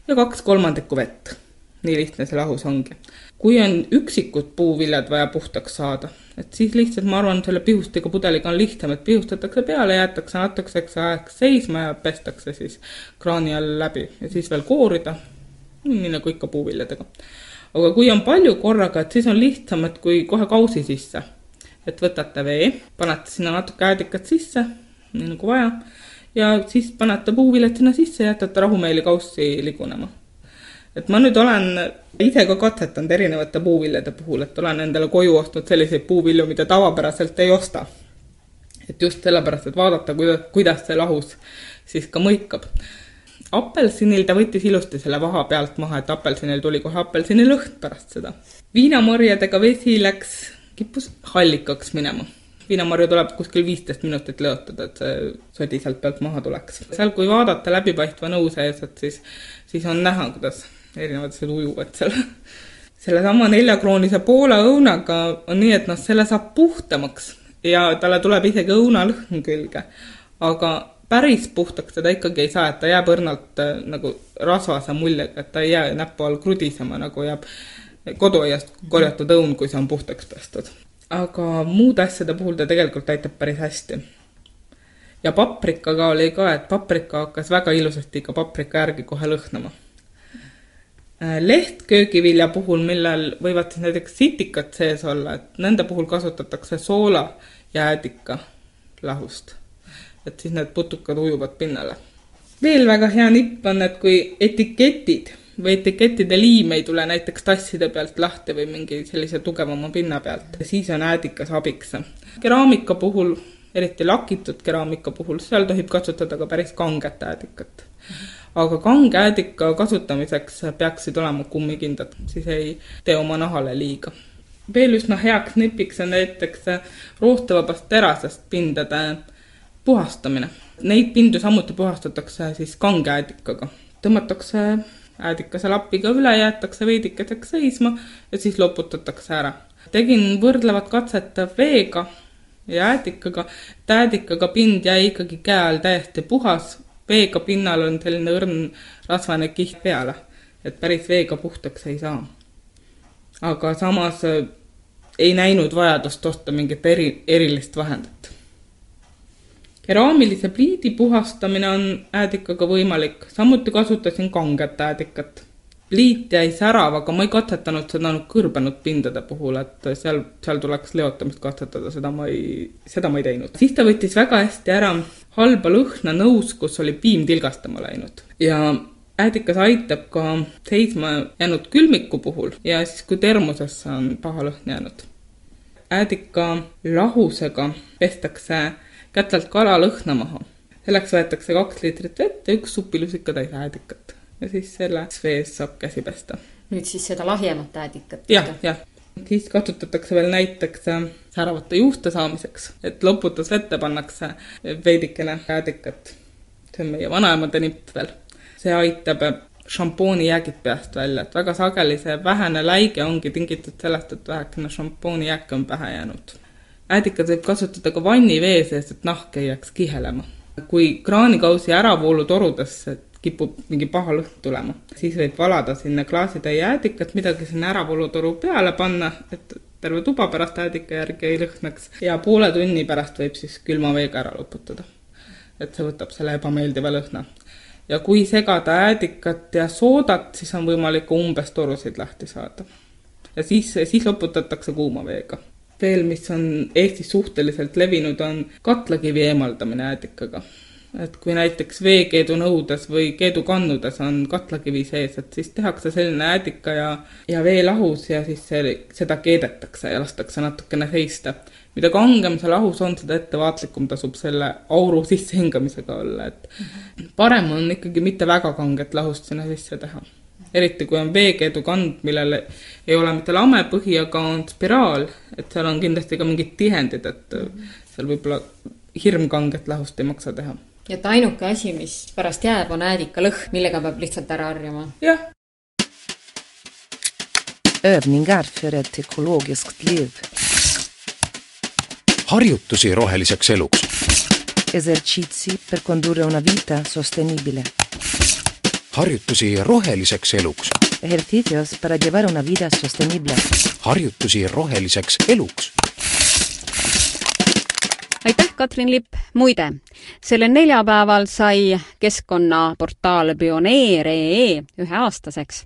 ja kaks kolmandikku vett. nii lihtne see lahus ongi. kui on üksikud puuviljad vaja puhtaks saada et siis lihtsalt ma arvan, selle pihustega pudeliga on lihtsam, et pihustatakse peale, jäetakse natukeseks ajaks seisma ja pestakse siis kraani all läbi ja siis veel koorida, nii nagu ikka puuviljadega. aga kui on palju korraga, et siis on lihtsam, et kui kohe kausi sisse, et võtate vee, panete sinna natuke äädikat sisse, nii nagu vaja, ja siis panete puuviljad sinna sisse jätate rahumeeli kaussi ligunema. Et ma nüüd olen ise ka katsetanud erinevate puuviljade puhul, et olen endale koju ostnud selliseid puuvilju, mida tavapäraselt ei osta. et just sellepärast, et vaadata, kuidas, kuidas see lahus siis ka mõikab. apelsinil ta võttis ilusti selle vaha pealt maha, et apelsinil tuli kohe apelsini lõhn pärast seda. viinamarjadega vesi läks, kippus hallikaks minema viinamarju tuleb kuskil viisteist minutit lõotada, et see sodi sealt pealt maha tuleks. seal, kui vaadata läbipaistva nõu sees, et siis, siis on näha, kuidas erinevad asjad ujuvad seal. sellesama neljakroonise Poola õunaga on nii, et noh, selle saab puhtamaks ja talle tuleb isegi õunalõhn külge. aga päris puhtaks teda ikkagi ei saa, et ta jääb õrnalt äh, nagu rasvase muljega, et ta ei jää näpu all krudisema, nagu jääb koduaiast korjatud õun, kui see on puhtaks pestud. aga muude asjade puhul ta tegelikult aitab päris hästi. ja paprikaga oli ka, et paprika hakkas väga ilusasti ikka paprika järgi kohe lõhnama Äh, lehtköögivilja puhul, millel võivad siis näiteks sitikad sees olla, et nende puhul kasutatakse soola ja äädika lahust. et siis need putukad ujuvad pinnale. veel väga hea nipp on, et kui etiketid või etikettide liim ei tule näiteks tasside pealt lahti või mingi sellise tugevama pinna pealt, siis on äädikas abiks. keraamika puhul, eriti lakitud keraamika puhul, seal tohib kasutada ka päris kanget äädikat aga kange äädika kasutamiseks peaksid olema kummikindad, siis ei tee oma nahale liiga. veel üsna heaks nipiks on näiteks roostevabast terasest pindade puhastamine. Neid pindu samuti puhastatakse siis kange äädikaga. tõmmatakse äädikase lapiga üle, jäetakse veidikeseks seisma ja siis loputatakse ära. tegin võrdlevat katset veega ja äädikaga, et äädikaga pind jäi ikkagi käe all täiesti puhas, veega pinnal on selline õrn rasvane kiht peale, et päris veega puhtaks ei saa. aga samas äh, ei näinud vajadust osta mingit eri, erilist vahendit. keraamilise pliidi puhastamine on äädikaga võimalik, samuti kasutasin kanget äädikat pliit jäi särav, aga ma ei katsetanud seda nagu kõrbenud pindade puhul, et seal, seal tuleks leotamist katsetada, seda ma ei, seda ma ei teinud. siis ta võttis väga hästi ära halba lõhna nõus, kus oli piim tilgastama läinud ja äädikas aitab ka seisma jäänud külmiku puhul ja siis, kui termosesse on paha lõhn jäänud. äädika lahusega pestakse kätelt kala lõhna maha. selleks võetakse kaks liitrit vett ja üks supilusikatäis äädikat ja siis selles vees saab käsi pesta. nüüd siis seda lahjemat äädikat? jah, jah siis kasutatakse veel näiteks äh, säravate juuste saamiseks, et loputusvette pannakse veidikene jäädikat. see on meie vanaemade nipp veel. see aitab äh, šampooni jäägid peast välja, et väga sageli see vähene läige ongi tingitud sellest, et vähekene šampooni jääke on pähe jäänud. äädikat võib kasutada ka vannivee sees, et nahk ei jääks kihelema. kui kraanikausi äravoolutorudesse kipub mingi paha lõhn tulema. siis võib valada sinna klaasitäie äädikat, midagi sinna äravoolutoru peale panna, et terve tuba pärast äädika järgi ei lõhnaks ja poole tunni pärast võib siis külma veega ära loputada. et see võtab selle ebameeldiva lõhna. ja kui segada äädikat ja soodat, siis on võimalik umbes torusid lahti saada. ja siis, siis loputatakse kuuma veega veel, mis on Eestis suhteliselt levinud, on katlakivi eemaldamine äädikaga et kui näiteks veekeedu nõudes või keedukannudes on katlakivi sees, et siis tehakse selline äädika ja, ja veelahus ja siis see, seda keedetakse ja lastakse natukene seista. mida kangem see lahus on, seda ettevaatlikum tasub selle auru sissehingamisega olla, et parem on ikkagi mitte väga kanget lahust sinna sisse teha. eriti kui on veekeedukand, millel ei ole mitte lame põhi, aga on spiraal, et seal on kindlasti ka mingid tihendid, et seal võib-olla hirmkanget lahust ei maksa teha ja et ainuke asi, mis pärast jääb, on äädikalõhn, millega peab lihtsalt ära harjuma. jah. Övningar för ett ekologiskt liv. harjutusi roheliseks eluks. Esercizi per condurre una vita sostenibile. harjutusi roheliseks eluks. Ejercicios para llevar una vida sostenible. harjutusi roheliseks eluks aitäh, Katrin Lipp. muide, sellel neljapäeval sai keskkonnaportaal Pioneer.ee üheaastaseks.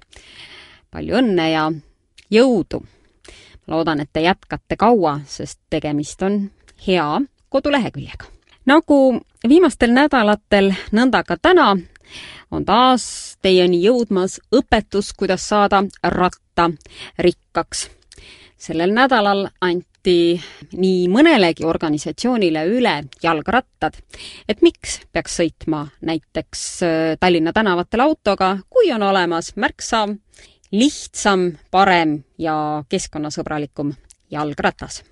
palju õnne ja jõudu! loodan, et te jätkate kaua, sest tegemist on hea koduleheküljega. nagu viimastel nädalatel, nõnda ka täna on taas teieni jõudmas õpetus, kuidas saada rattarikkaks. sellel nädalal anti anti nii mõnelegi organisatsioonile üle jalgrattad, et miks peaks sõitma näiteks äh, Tallinna tänavatel autoga, kui on olemas märksa lihtsam, parem ja keskkonnasõbralikum jalgratas.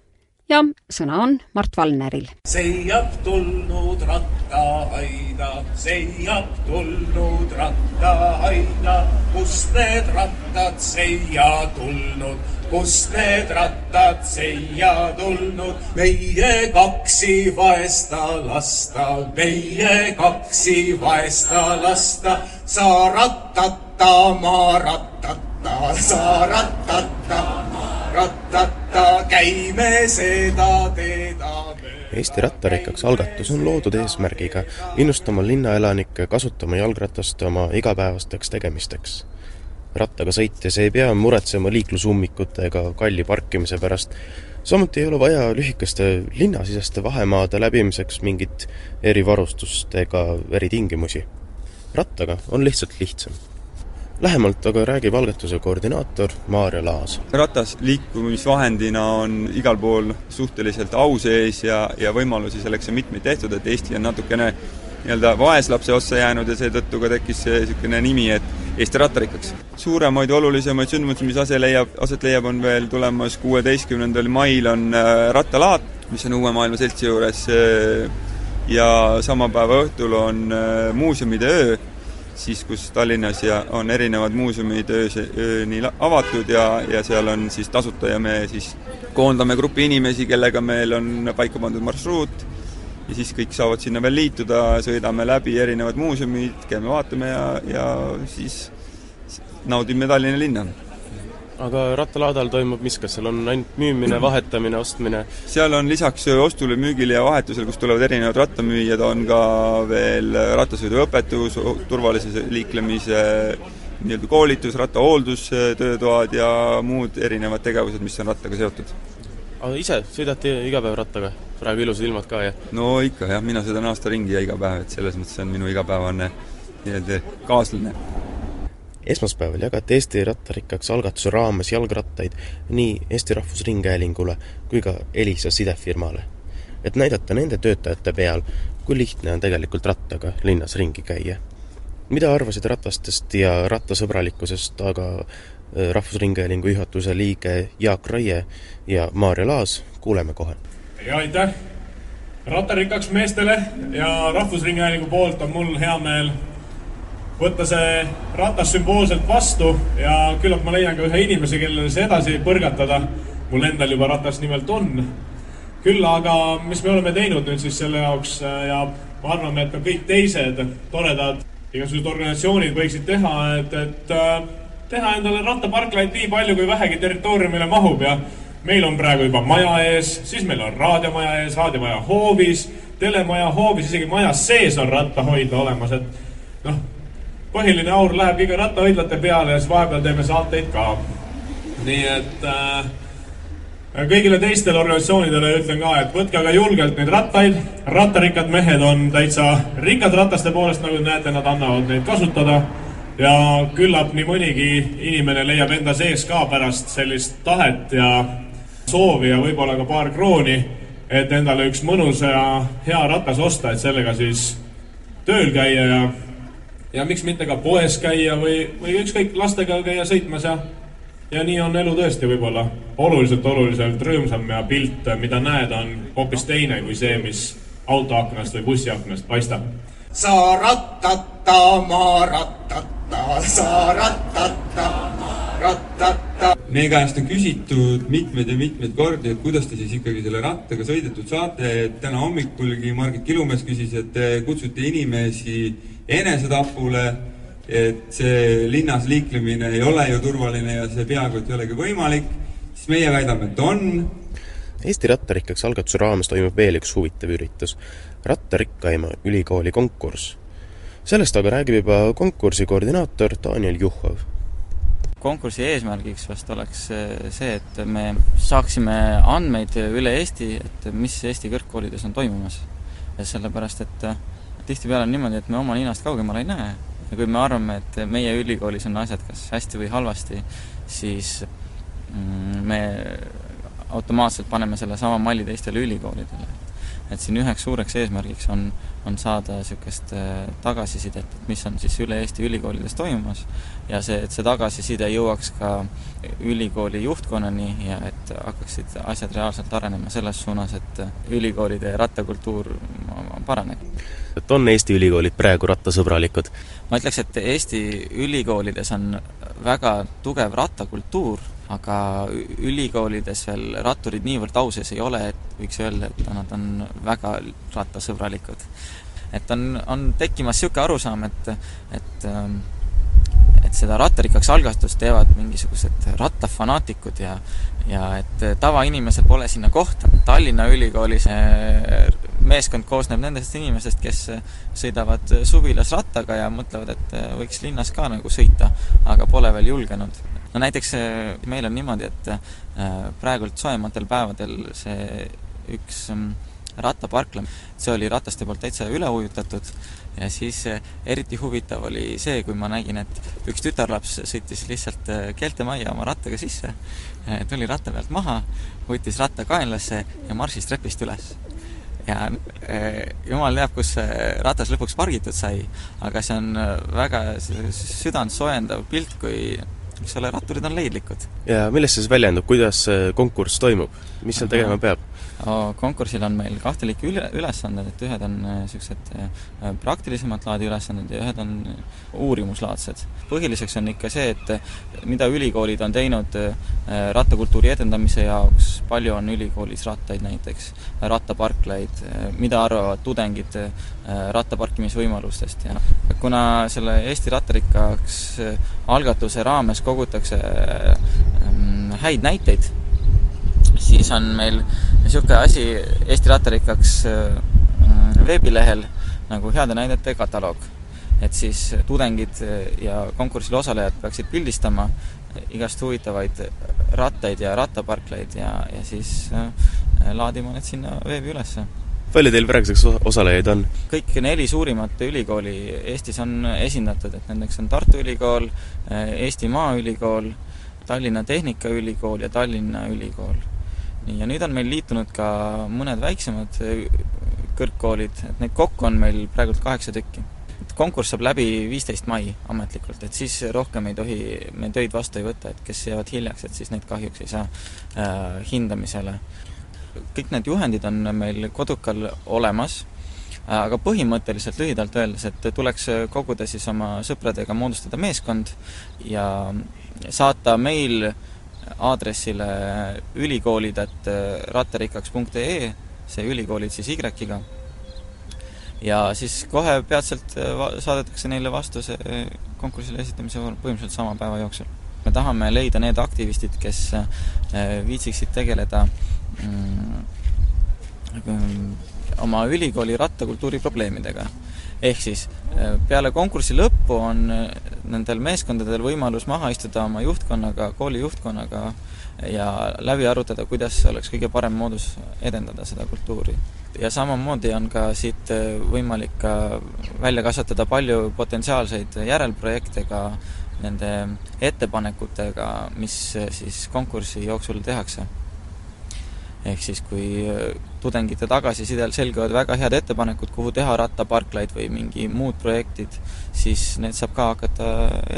ja sõna on Mart Valneril. seiab tulnud rattaaida, seiab tulnud rattaaida, kust need rattad seia tulnud kust need rattad seia tulnud, meie kaksi vaesta lasta, meie kaksi vaesta lasta, sa rattata, ma rattata, sa rattata, rattata, käime seda teed Eesti rattarikkaks algatus on loodud eesmärgiga innustama linnaelanikke kasutama jalgratast oma igapäevasteks tegemisteks rattaga sõites ei pea muretsema liiklusummikute ega kalli parkimise pärast. samuti ei ole vaja lühikeste linnasiseste vahemaade läbimiseks mingit erivarustust ega eritingimusi. rattaga on lihtsalt lihtsam lähemalt aga räägib algatuse koordinaator Maarja Laas. ratas liikumisvahendina on igal pool suhteliselt au sees ja, ja võimalusi selleks on mitmeid tehtud, et Eesti on natukene nii-öelda vaeslapse ossa jäänud ja seetõttu ka tekkis see niisugune nimi, et Eesti rattarikkaks. suuremaid olulisemaid sündmusi, mis ase leiab, aset leiab, on veel tulemas kuueteistkümnendal mail on äh, rattalaat, mis on Uue Maailma Seltsi juures äh, ja sama päeva õhtul on äh, muuseumide öö, siis kus Tallinnas ja on erinevad muuseumid öös, ööni avatud ja, ja seal on siis tasuta ja me siis koondame grupi inimesi, kellega meil on paika pandud marsruut ja siis kõik saavad sinna veel liituda, sõidame läbi erinevad muuseumid, käime vaatame ja, ja siis naudime Tallinna linna. aga rattalaadal toimub mis, kas seal on ainult müümine, vahetamine, ostmine? seal on lisaks ostule, müügile ja vahetusele, kus tulevad erinevad rattamüüjad, on ka veel rattasõiduõpetus, turvalise liiklemise nii-öelda koolitus, rattahooldus, töötoad ja muud erinevad tegevused, mis on rattaga seotud. Aga ise sõidate iga päev rattaga? praegu ilusad ilmad ka ja no ikka jah, mina sõidan aasta ringi ja iga päev, et selles mõttes on minu igapäevane nii-öelda kaaslane. esmaspäeval jagati Eesti rattarikkaks algatuse raames jalgrattaid nii Eesti Rahvusringhäälingule kui ka Elisa sidefirmale. et näidata nende töötajate peal, kui lihtne on tegelikult rattaga linnas ringi käia. mida arvasid ratastest ja rattasõbralikkusest aga Rahvusringhäälingu juhatuse liige Jaak Raie ja Maarja Laas, kuuleme kohe ja aitäh rattarikkaks meestele ja Rahvusringhäälingu poolt on mul hea meel võtta see ratas sümboolselt vastu ja küllap ma leian ka ühe inimese, kellele see edasi põrgatada. mul endal juba ratas nimelt on. küll aga, mis me oleme teinud nüüd siis selle jaoks ja me arvame, et ka kõik teised toredad igasugused organisatsioonid võiksid teha, et, et äh, teha endale rattaparklaid nii palju, kui vähegi territooriumile mahub ja meil on praegu juba maja ees, siis meil on raadiomaja ees, raadiomaja hoovis, telemaja hoovis, isegi majas sees on rattahoidla olemas, et noh, põhiline aur läheb ikka rattahoidlate peale ja siis vahepeal teeme saateid ka. nii et äh, kõigile teistele organisatsioonidele ütlen ka, et võtke aga julgelt neid rattaid, rattarikkad mehed on täitsa rikkad rataste poolest, nagu te näete, nad annavad neid kasutada ja küllap nii mõnigi inimene leiab enda sees ka pärast sellist tahet ja soovi ja võib-olla ka paar krooni, et endale üks mõnus ja hea ratas osta, et sellega siis tööl käia ja ja miks mitte ka poes käia või, või ükskõik lastega käia sõitmas ja ja nii on elu tõesti võib-olla oluliselt, oluliselt rõõmsam ja pilt, mida näed, on hoopis teine kui see, mis autoaknast või bussiaknast paistab. sa rattata, ma rattata, sa rattata, rattata. meie käest on küsitud mitmeid ja mitmeid kordi, et kuidas te siis ikkagi selle rattaga sõidetud saate, et täna hommikulgi Margit Kilumees küsis, et te kutsute inimesi enesetapule et see linnas liiklemine ei ole ju turvaline ja see peaaegu et ei olegi võimalik, siis meie väidame, et on. Eesti Rattarikkaks algatuse raames toimub veel üks huvitav üritus, rattarikkaima ülikooli konkurss. Sellest aga räägib juba konkursi koordinaator Daniel Juhhov. konkursi eesmärgiks vast oleks see, et me saaksime andmeid üle Eesti, et mis Eesti kõrgkoolides on toimumas. sellepärast, et tihtipeale on niimoodi, et me oma ninast kaugemale ei näe ja kui me arvame, et meie ülikoolis on asjad kas hästi või halvasti, siis mm, me automaatselt paneme sellesama malli teistele ülikoolidele. Et siin üheks suureks eesmärgiks on, on saada niisugust äh, tagasisidet, et mis on siis üle Eesti ülikoolides toimumas ja see, et see tagasiside jõuaks ka ülikooli juhtkonnani ja et hakkaksid asjad reaalselt arenema selles suunas, et ülikoolide rattakultuur paraneb. et on Eesti ülikoolid praegu rattasõbralikud? ma ütleks, et Eesti ülikoolides on väga tugev rattakultuur, aga ülikoolides veel ratturid niivõrd au sees ei ole, et võiks öelda, et nad on väga rattasõbralikud. et on, on tekkimas niisugune arusaam, et, et ähm, et seda rattarikkaks algatust teevad mingisugused rattafanaatikud ja ja et tavainimesel pole sinna kohta. Tallinna Ülikoolis meeskond koosneb nendest inimestest, kes sõidavad suvilas rattaga ja mõtlevad, et võiks linnas ka nagu sõita, aga pole veel julgenud. No näiteks meil on niimoodi, et äh, praegult soojematel päevadel see üks mm, rattaparkla, see oli rataste poolt täitsa üle ujutatud ja siis eh, eriti huvitav oli see, kui ma nägin, et üks tütarlaps sõitis lihtsalt eh, keeltemajja oma rattaga sisse, eh, tuli ratta pealt maha, võttis ratta kaenlasse ja marssis trepist üles. ja jumal teab, kus see ratas lõpuks pargitud sai, aga see on väga südant soojendav pilt, kui eks ole, ratturid on leidlikud. ja millest see siis väljendub, kuidas konkurss toimub, mis seal tegema peab? Konkursil on meil kahte liiki üle, ülesanded, et ühed on niisugused äh, äh, praktilisemat laadi ülesanded ja ühed on uurimuslaadsed. põhiliseks on ikka see, et mida ülikoolid on teinud äh, rattakultuuri edendamise jaoks, palju on ülikoolis rattaid näiteks, rattaparklaid, mida arvavad tudengid rattaparkimisvõimalustest ja kuna selle Eesti rattarikkaks algatuse raames kogutakse häid näiteid, siis on meil niisugune asi Eesti Rattarikkaks äh, veebilehel nagu heade näidete kataloog. et siis tudengid ja konkursil osalejad peaksid pildistama igast huvitavaid rattaid ja rattaparklaid ja, ja siis äh, laadima need sinna veebi ülesse palju teil praeguseks osalejaid on? kõik neli suurimat ülikooli Eestis on esindatud, et nendeks on Tartu Ülikool, Eesti Maaülikool, Tallinna Tehnikaülikool ja Tallinna Ülikool nii, ja nüüd on meil liitunud ka mõned väiksemad äh, kõrgkoolid, et neid kokku on meil praegult kaheksa tükki. konkurss saab läbi viisteist mai ametlikult, et siis rohkem ei tohi me töid vastu ei võta, et kes jäävad hiljaks, et siis neid kahjuks ei saa äh, hindamisele. kõik need juhendid on meil kodukal olemas aga põhimõtteliselt lühidalt öeldes, et tuleks koguda siis oma sõpradega, moodustada meeskond ja saata meil aadressile ülikoolid.ratterikkaks.ee, see ülikoolid siis Y-ga, ja siis kohe peatselt äh, saadetakse neile vastuse äh, konkursile esitamise põhimõtteliselt sama päeva jooksul. me tahame leida need aktivistid, kes äh, viitsiksid tegeleda mm, oma ülikooli rattakultuuri probleemidega ehk siis peale konkursi lõppu on nendel meeskondadel võimalus maha istuda oma juhtkonnaga, kooli juhtkonnaga ja läbi arutada, kuidas oleks kõige parem moodus edendada seda kultuuri. ja samamoodi on ka siit võimalik ka välja kasvatada palju potentsiaalseid järelprojekte ka nende ettepanekutega, mis siis konkursi jooksul tehakse. Ehk siis, kui tudengite tagasisidel selguvad väga head ettepanekud, kuhu teha rattaparklaid või mingi muud projektid, siis need saab ka hakata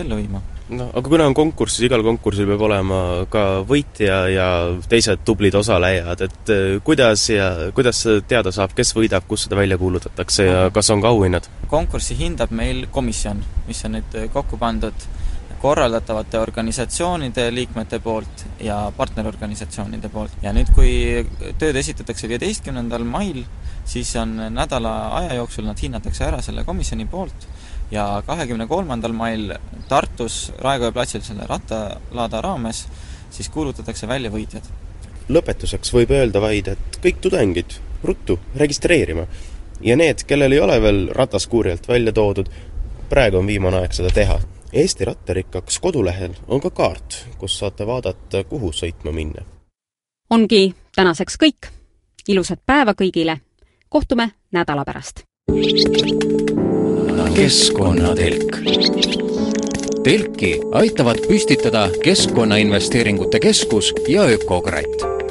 ellu viima. No aga kuna on konkurss, siis igal konkursil peab olema ka võitja ja teised tublid osalejad, et eh, kuidas ja kuidas teada saab, kes võidab, kus seda välja kuulutatakse ja kas on ka auhinnad? konkurssi hindab meil komisjon, mis on nüüd kokku pandud korraldatavate organisatsioonide liikmete poolt ja partnerorganisatsioonide poolt. ja nüüd, kui tööd esitatakse viieteistkümnendal mail, siis on nädala aja jooksul nad hinnatakse ära selle komisjoni poolt ja kahekümne kolmandal mail Tartus Raekoja platsil selle rattalaada raames siis kuulutatakse välja võitjad. lõpetuseks võib öelda vaid, et kõik tudengid ruttu registreerima. ja need, kellel ei ole veel rataskuurjalt välja toodud, praegu on viimane aeg seda teha. Eesti Rattarikkaks kodulehel on ka kaart, kus saate vaadata, kuhu sõitma minna. ongi tänaseks kõik. ilusat päeva kõigile. kohtume nädala pärast keskkonnatelk. telki aitavad püstitada Keskkonnainvesteeringute Keskus ja Ökokratt